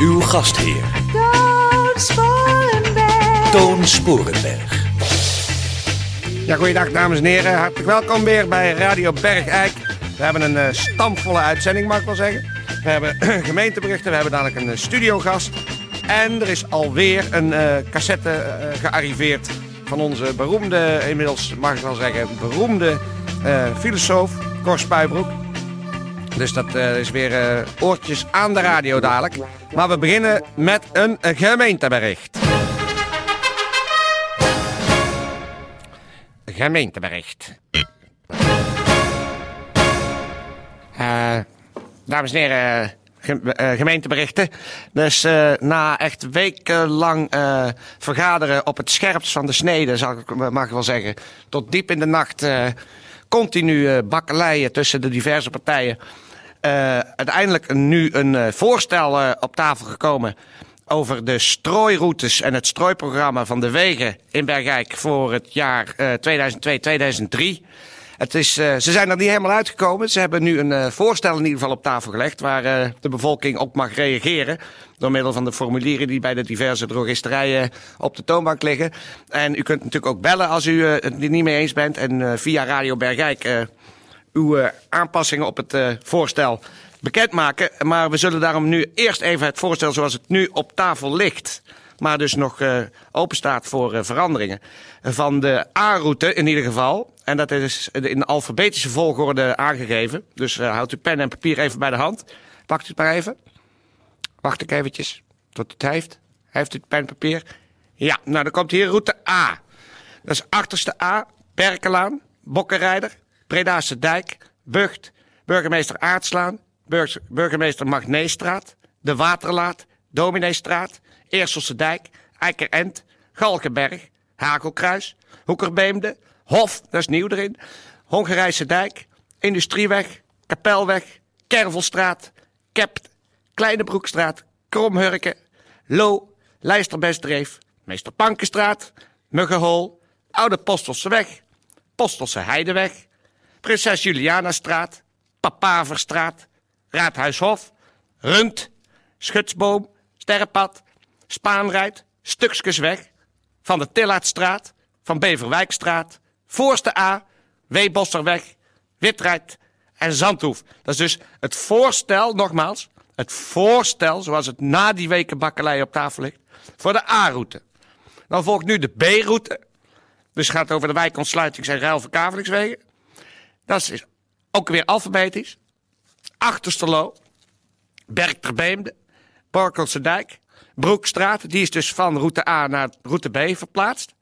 Uw gastheer, Toon Sporenberg. Toon Sporenberg. Ja, goeiedag dames en heren. Hartelijk welkom weer bij Radio Bergijk. We hebben een eh, stamvolle uitzending, mag ik wel zeggen. We hebben gemeenteberichten, we hebben dadelijk een eh, studiogast. En er is alweer een eh, cassette eh, gearriveerd van onze beroemde, inmiddels mag ik wel zeggen, beroemde eh, filosoof, Cor Spuibroek. Dus dat eh, is weer eh, oortjes aan de radio dadelijk. Maar we beginnen met een gemeentebericht. Gemeentebericht. Eh, dames en heren, ge- gemeenteberichten. Dus na echt wekenlang vergaderen op het scherpst van de snede, zal ik, mag ik wel zeggen, tot diep in de nacht, eh, continu eh, bakkeleien tussen de diverse partijen. Eh, uiteindelijk nu een eh, voorstel op tafel gekomen over de strooiroutes en het strooiprogramma van de wegen in Bergijk voor het jaar eh 2002-2003. Het is, eh, ze zijn er niet helemaal uitgekomen. Ze hebben nu een eh, voorstel in ieder geval op tafel gelegd waar eh, de bevolking op mag reageren. Door middel van de formulieren die bij de diverse drogisterijen op de toonbank liggen. En u kunt natuurlijk ook bellen als u het niet mee eens bent. En via Radio Bergijk uw aanpassingen op het voorstel bekendmaken. Maar we zullen daarom nu eerst even het voorstel zoals het nu op tafel ligt. Maar dus nog open staat voor veranderingen. Van de A-route in ieder geval. En dat is in alfabetische volgorde aangegeven. Dus eh, houdt u pen en papier even bij de hand. Pakt u het maar even. Wacht ik eventjes tot het heeft. Heeft u pen en papier? Ja, nou dan komt hier route A. Dat is achterste A, Berkelaan, Bokkenrijder, Bredaanse Dijk, Bucht, burgemeester Aartslaan, burg- burgemeester Magneestraat, De Waterlaat, Domineestraat, Eerselse Dijk, Eikerend, Galkenberg, Hakelkruis, Hoekerbeemde, Hof, dat is nieuw erin, Hongarijse Dijk, Industrieweg, Kapelweg, Kervelstraat, Kept, Kleine Broekstraat, Kromhurken, Lo, Lijsterbestdreef, Meester Pankenstraat, Muggenhol, Oude Postelse Weg, Postelse Heideweg, Prinses Julianastraat, Papaverstraat, Raadhuishof, Rund, Schutsboom, Sterrenpad, Spaanrijd, Stukskesweg, Van de Tillaertstraat, Van Beverwijkstraat, Voorste A, Weebosserweg, Witrijd en Zandhoef. Dat is dus het voorstel, nogmaals, het voorstel zoals het na die weken bakkelei op tafel ligt, voor de A-route. Dan volgt nu de B-route. Dus gaat over de wijkontsluitings- en ruilverkavelingswegen. Dat is ook weer alfabetisch. Achtersterlo, Bergterbeemde, Borkelse Dijk, Broekstraat. Die is dus van route A naar route B verplaatst.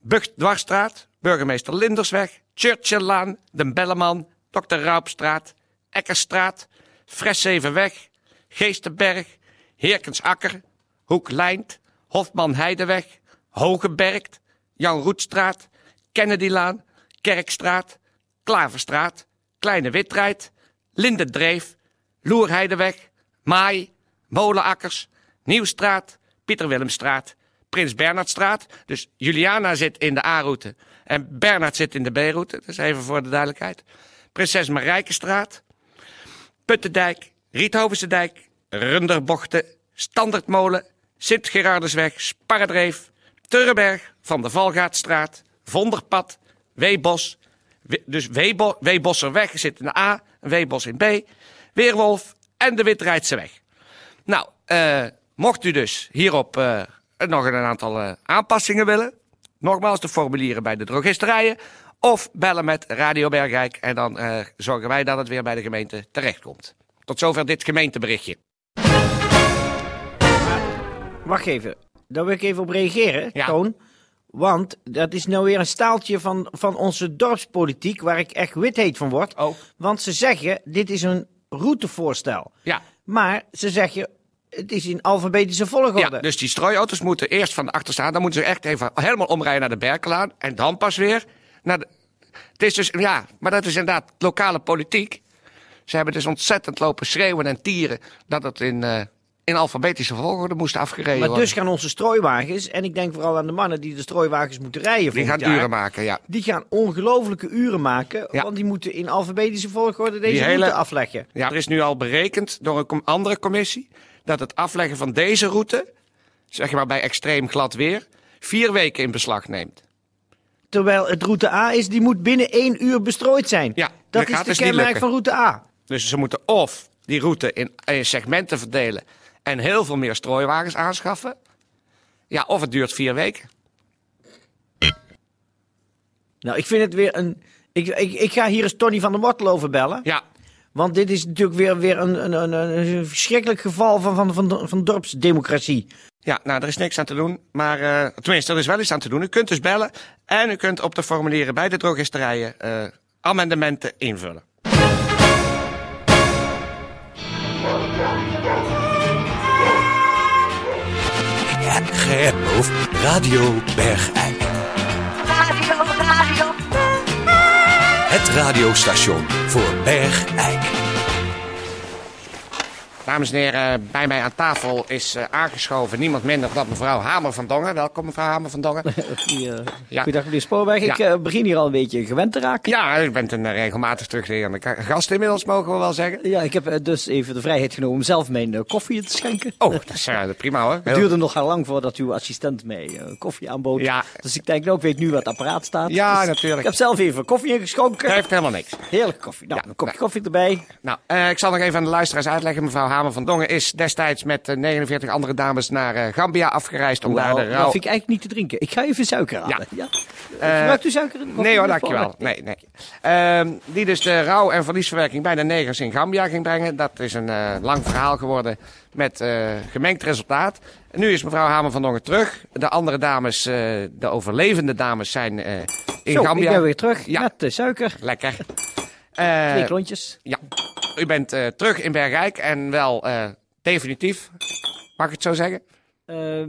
Bucht-Dwarsstraat, burgemeester Lindersweg, Churchilllaan, Den Belleman, Dr. Raupstraat, Ekkerstraat, Fressevenweg, Geestenberg, Heerkensakker, Hoek Lijnt, Hofman Heideweg, Hogebergt, Jan Roetstraat, Kennedylaan, Kerkstraat, Klaverstraat, Kleine Witrijd, Lindendreef, Loerheideweg, Maai, Molenakkers, Nieuwstraat, Pieter Willemstraat, Prins Bernhardstraat. Dus Juliana zit in de A-route en Bernhard zit in de B-route. Dat is even voor de duidelijkheid. Prinses Marijkenstraat, Puttendijk, Riethovense Dijk, Runderbochten, Standerdmolen, Sint-Gerardesweg, Sparredreef, Turrenberg, Van der Valgaatstraat, Vonderpad, Weebos. We- dus Weebo, Weebosserweg zit in de A, Weebos in B, Weerwolf en de Witrijdse Nou, eh, mocht u dus hierop eh, nog een aantal eh, aanpassingen willen, nogmaals de formulieren bij de drogisterijen of bellen met Radio Bergijk en dan eh, zorgen wij dat het weer bij de gemeente terechtkomt. Tot zover dit gemeenteberichtje. Wacht even, daar wil ik even op reageren, Ja. Toon. Want dat is nou weer een staaltje van, van onze dorpspolitiek waar ik echt wit heet van word. Oh. Want ze zeggen, dit is een routevoorstel. Ja. Maar ze zeggen, het is in alfabetische volgorde. Ja, dus die strooiauto's moeten eerst van de achter staan. Dan moeten ze echt even helemaal omrijden naar de Berkelaan. En dan pas weer naar de... Het is dus, ja, maar dat is inderdaad lokale politiek. Ze hebben dus ontzettend lopen schreeuwen en tieren dat het in, eh, in alfabetische volgorde moest afgereden maar worden. dus gaan onze strooiwagens, en ik denk vooral aan de mannen die de strooiwagens moeten rijden die gaan jaar, uren maken, ja. Die gaan ongelofelijke uren maken, Ja. want die moeten in alfabetische volgorde deze hele- route afleggen. Ja, er is nu al berekend door een andere commissie dat het afleggen van deze route, zeg maar bij extreem glad weer, vier weken in beslag neemt. Terwijl het route A is, die moet binnen één uur bestrooid zijn. Ja, dat dat is de dus kenmerk van route A. Dus ze moeten of die route in, in segmenten verdelen en heel veel meer strooiwagens aanschaffen. Ja, of het duurt vier weken. Nou, ik vind het weer een... Ik, ik, ik ga hier eens Tony van der Wortel over bellen. Ja, Want dit is natuurlijk weer, weer een, een, een, een verschrikkelijk geval van, van, van, van dorpsdemocratie. ja nou, er is niks aan te doen. Maar eh, tenminste, er is wel iets aan te doen. U kunt dus bellen en u kunt op de formulieren bij de drogisterijen eh, amendementen invullen. Geheimhoofd Radio Bergijk. Het radiostation voor Bergijk. Dames en heren, bij mij aan tafel is eh, aangeschoven niemand minder dan mevrouw Hamer van Dongen. Welkom mevrouw Hamer van Dongen. Ja. Goedendag meneer Spoorweg. Ik Ja. eh, begin hier al een beetje gewend te raken. Ja, u bent een eh, regelmatig terugkerende gast inmiddels, mogen we wel zeggen. Ja, ik heb eh, dus even de vrijheid genomen om zelf mijn eh, koffie in te schenken. Oh, dat is eh, prima hoor. Het duurde nogal lang voordat uw assistent mij eh, koffie aanbood. Ja. Dus ik denk, nou, ik weet nu wat het apparaat staat. Ja, Dus natuurlijk. Ik heb zelf even koffie ingeschonken. Heeft helemaal niks. Heerlijke koffie. Nou, Ja, een kopje nou. koffie erbij. Nou, eh, ik zal nog even aan de luisteraars uitleggen. Mevrouw Hamer van Dongen is destijds met eh, 49 andere dames naar eh, Gambia afgereisd om daar Nou, de dat rouw... vind ik eigenlijk niet te drinken. Ik ga even suiker halen. Ja. Eh, Gebruikt u suiker in de? Nee hoor, dankjewel. Nee, nee. Ehm, die dus de rouw- en verliesverwerking bij de negers in Gambia ging brengen. Dat is een eh, lang verhaal geworden met eh, gemengd resultaat. Nu is mevrouw Hamer van Dongen terug. De andere dames, eh, de overlevende dames, zijn eh, in Zo, Gambia. ik ben weer terug Ja. met de suiker. Lekker. Eh, Twee klontjes. ja, u bent eh, terug in Bergijk en wel eh, definitief. Mag ik het zo zeggen? Eh,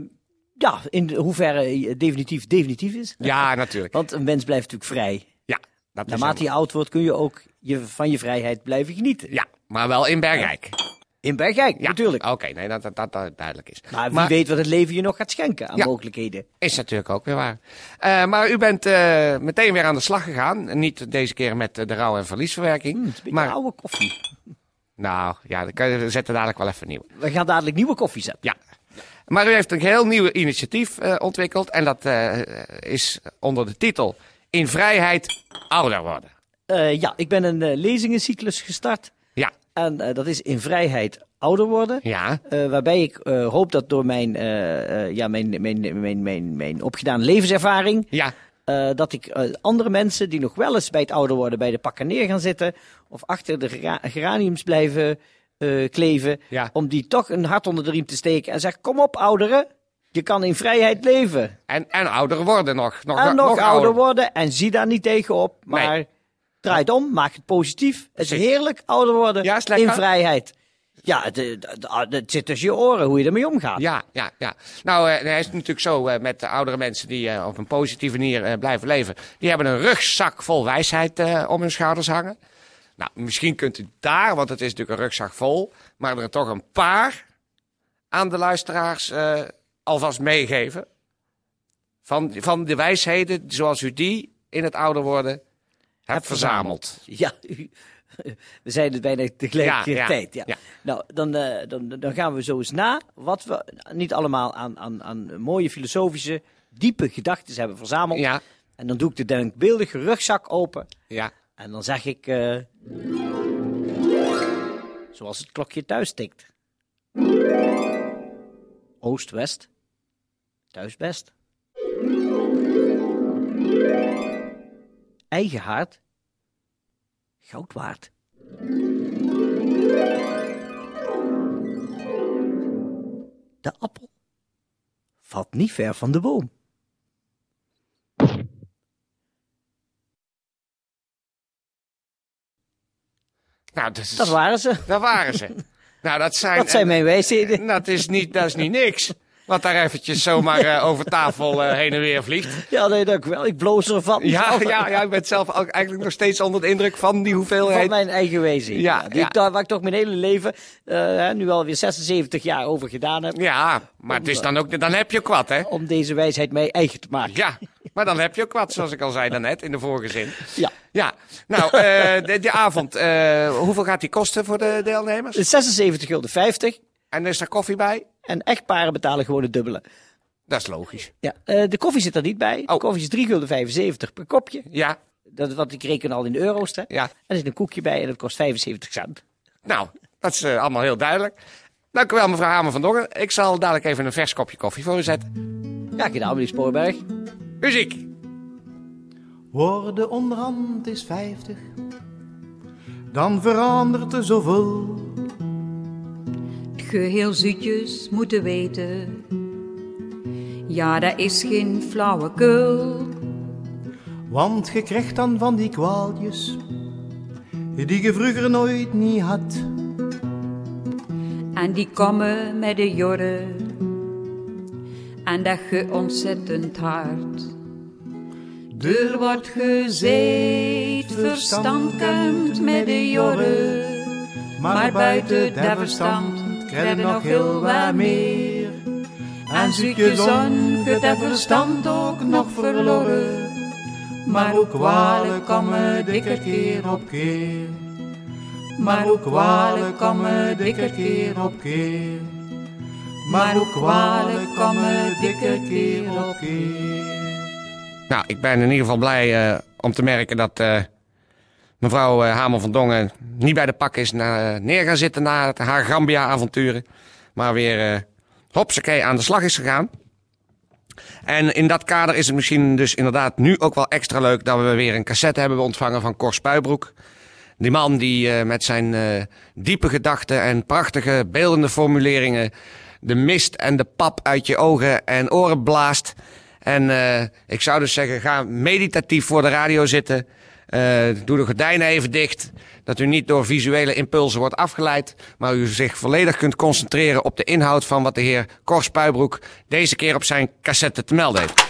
ja, in hoeverre definitief definitief is. Ja, natuurlijk. Want een mens blijft natuurlijk vrij. Ja, dat is Naarmate je oud wordt kun je ook je, van je vrijheid blijven genieten. Ja, maar wel in Bergijk. In Bergijk, Ja, natuurlijk. Oké, nee, dat, dat, dat, dat duidelijk is. Maar wie weet wat het leven je nog gaat schenken aan Ja. mogelijkheden. Is natuurlijk ook weer waar. Eh, maar u bent eh, meteen weer aan de slag gegaan. Niet deze keer met eh, de rouw- en verliesverwerking. Is een maar, oude koffie. nou ja, dan kan je, we zetten dadelijk wel even nieuw. We gaan dadelijk nieuwe koffie zetten. Ja. Maar u heeft een heel nieuw initiatief ontwikkeld. En dat is onder de titel In vrijheid ouder worden. Ja, ik ben een lezingencyclus gestart. En eh, dat is in vrijheid ouder worden. ja, Eh, waarbij ik eh, hoop dat door mijn, ja, mijn, mijn, mijn, mijn, mijn opgedaan levenservaring. ja. dat ik andere mensen die nog wel eens bij het ouder worden bij de pakken neer gaan zitten. of achter de gera- geraniums blijven kleven. Ja. om die toch een hart onder de riem te steken en zeggen: Kom op, ouderen. Je kan in vrijheid leven. En, en ouder worden nog. nog en nog, ouder worden. En zie daar niet tegenop. Maar Nee. Draai het om, maak het positief. Het is heerlijk ouder worden Ja, is lekker. in vrijheid. Ja, het, het, het- zit tussen je oren hoe je ermee omgaat. Ja, ja, ja. Nou, eh, hij is natuurlijk zo eh, met de oudere mensen die eh, op een positieve manier blijven leven. Die hebben een rugzak vol wijsheid om hun schouders hangen. Nou, misschien kunt u daar, want het is natuurlijk een rugzak vol, maar er toch een paar aan de luisteraars alvast meegeven. Van, van de wijsheden zoals u die in het ouder worden hebt verzameld. Ja, u- we zijn het bijna tegelijkertijd. Ja, Ja, ja, ja. Nou, dan, eh, dan, dan gaan we zo eens na wat we niet allemaal aan, aan, aan mooie filosofische, diepe gedachten hebben verzameld. Ja, En dan doe ik de denkbeeldige rugzak open. ja. En dan zeg ik, eh, zoals het klokje thuis tikt. Oost-west, thuis-best. Eigen haard, goud waard. De appel valt niet ver van de boom. Nou, dat, is, Dat waren ze. daar waren ze. Nou, dat zijn, Dat zijn mijn wijsheden. dat is niet, dat is niet niks. Wat daar eventjes zomaar eh, over tafel eh, heen en weer vliegt. Ja, nee, dank wel. Ik bloos ervan. Ja, ja, ja, ik ben zelf ook eigenlijk nog steeds onder de indruk van die hoeveelheid. Van mijn eigen wijsheden. Ja, die ja. Ik, daar waar ik toch mijn hele leven, hè, nu alweer 76 jaar over gedaan heb. Ja, maar het is dan ook, dan heb je ook wat, hè? Om deze wijsheid mij eigen te maken. Ja, maar dan heb je ook wat, zoals ik al zei daarnet in de vorige zin. Ja. Ja, nou, de, die avond, hoeveel gaat die kosten voor de deelnemers? 76 gulden 50. En is er koffie bij? En echtparen betalen gewoon het dubbele. Dat is logisch. Ja, eh, de koffie zit er niet bij. De Oh. koffie is 3 gulden 75 per kopje. Ja, Dat, want ik reken al in de euro's. Hè. ja. En er zit een koekje bij en dat kost 75 cent. Nou, dat is eh, allemaal heel duidelijk. Dank u wel, mevrouw Hamer van Dongen. Ik zal dadelijk even een vers kopje koffie voor u zetten. Ja, gedaan meneer Spoorberg. Muziek. Worden onderhand is vijftig, dan verandert er zoveel. Geheel zoetjes moeten weten. Ja, dat is geen flauwekul. Want je krijgt dan van die kwaaltjes, die je vroeger nooit niet had. En die komen met de jorren. En dat ge ontzettend hard. Er wordt gezegd, verstand met de jorren. Maar buiten dat verstand je nog heel wat meer. En on, je dat verstand ook nog verloren. Maar ook kwalen komen dikker keer op keer. Maar ook kwalen komen dikker keer op keer. Maar ook kwalen komen dikker keer op keer. Nou, ik ben in ieder geval blij eh, om te merken dat eh, mevrouw eh, Hamer van Dongen niet bij de pak is na, neer gaan zitten na haar Gambia-avonturen. Maar weer uh, hopsakee aan de slag is gegaan. En in dat kader is het misschien dus inderdaad nu ook wel extra leuk dat we weer een cassette hebben ontvangen van Cor Spuibroek. Die man die met zijn diepe gedachten en prachtige beeldende formuleringen de mist en de pap uit je ogen en oren blaast. En ik zou dus zeggen, ga meditatief voor de radio zitten. Doe de gordijnen even dicht. Dat u niet door visuele impulsen wordt afgeleid. Maar u zich volledig kunt concentreren op de inhoud van wat de heer Cor Spuibroek deze keer op zijn cassette te melden heeft.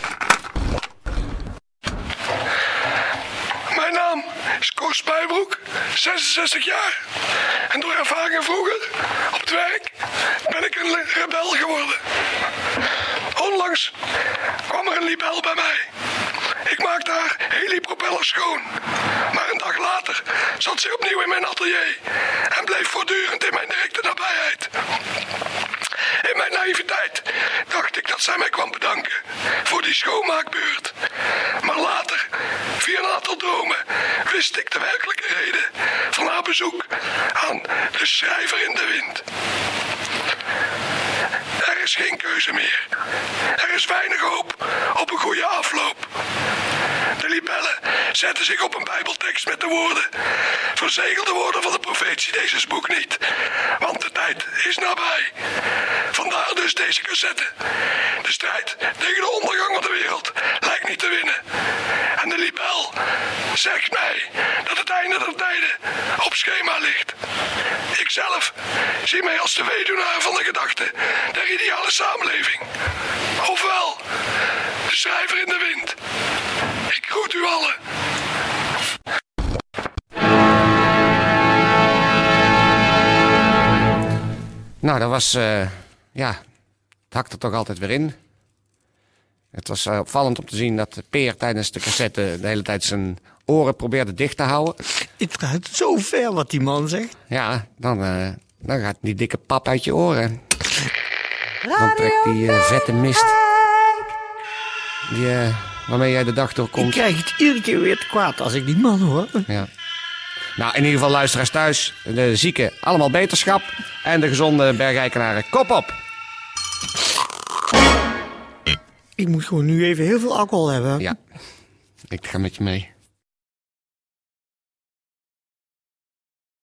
Mijn naam is Koos Spuibroek, 66 jaar. En door ervaringen vroeger op het werk ben ik een rebel geworden. Onlangs kwam er een libel bij mij. Haar helipropeller schoon. Maar een dag later zat ze opnieuw in mijn atelier en bleef voortdurend in mijn directe nabijheid. In mijn naïviteit dacht ik dat zij mij kwam bedanken voor die schoonmaakbeurt. Maar later, via een aantal dromen, wist ik de werkelijke reden van haar bezoek aan de schrijver in de wind. Er is geen keuze meer. Er is weinig hoop op een goede afloop. De zetten zich op een bijbeltekst met de woorden... Verzegelde woorden van de profetie deze boek niet. Want de tijd is nabij. Vandaar dus deze cassette. De strijd tegen de ondergang van de wereld lijkt niet te winnen. En de libel zegt mij dat het einde der tijden op schema ligt. Ikzelf zie mij als de weduwnaar van de gedachte der ideale samenleving. Ofwel, de schrijver in de wind. Groet u allen. Nou, dat was, uh, ja, het hakte toch altijd weer in. Het was uh, opvallend om te zien dat Peer tijdens de cassette de hele tijd zijn oren probeerde dicht te houden. Het gaat zo ver wat die man zegt. Ja, dan, uh, dan gaat die dikke pap uit je oren. Dan trekt die vette mist. Die, waarmee jij de dag doorkomt. Ik krijg het iedere keer weer te kwaad als ik die man hoor. Ja. Nou, in ieder geval luisteraars thuis. De zieken allemaal beterschap. En de gezonde bergijkenaren kop op. Ik moet gewoon nu even heel veel alcohol hebben. Ja, ik ga met je mee.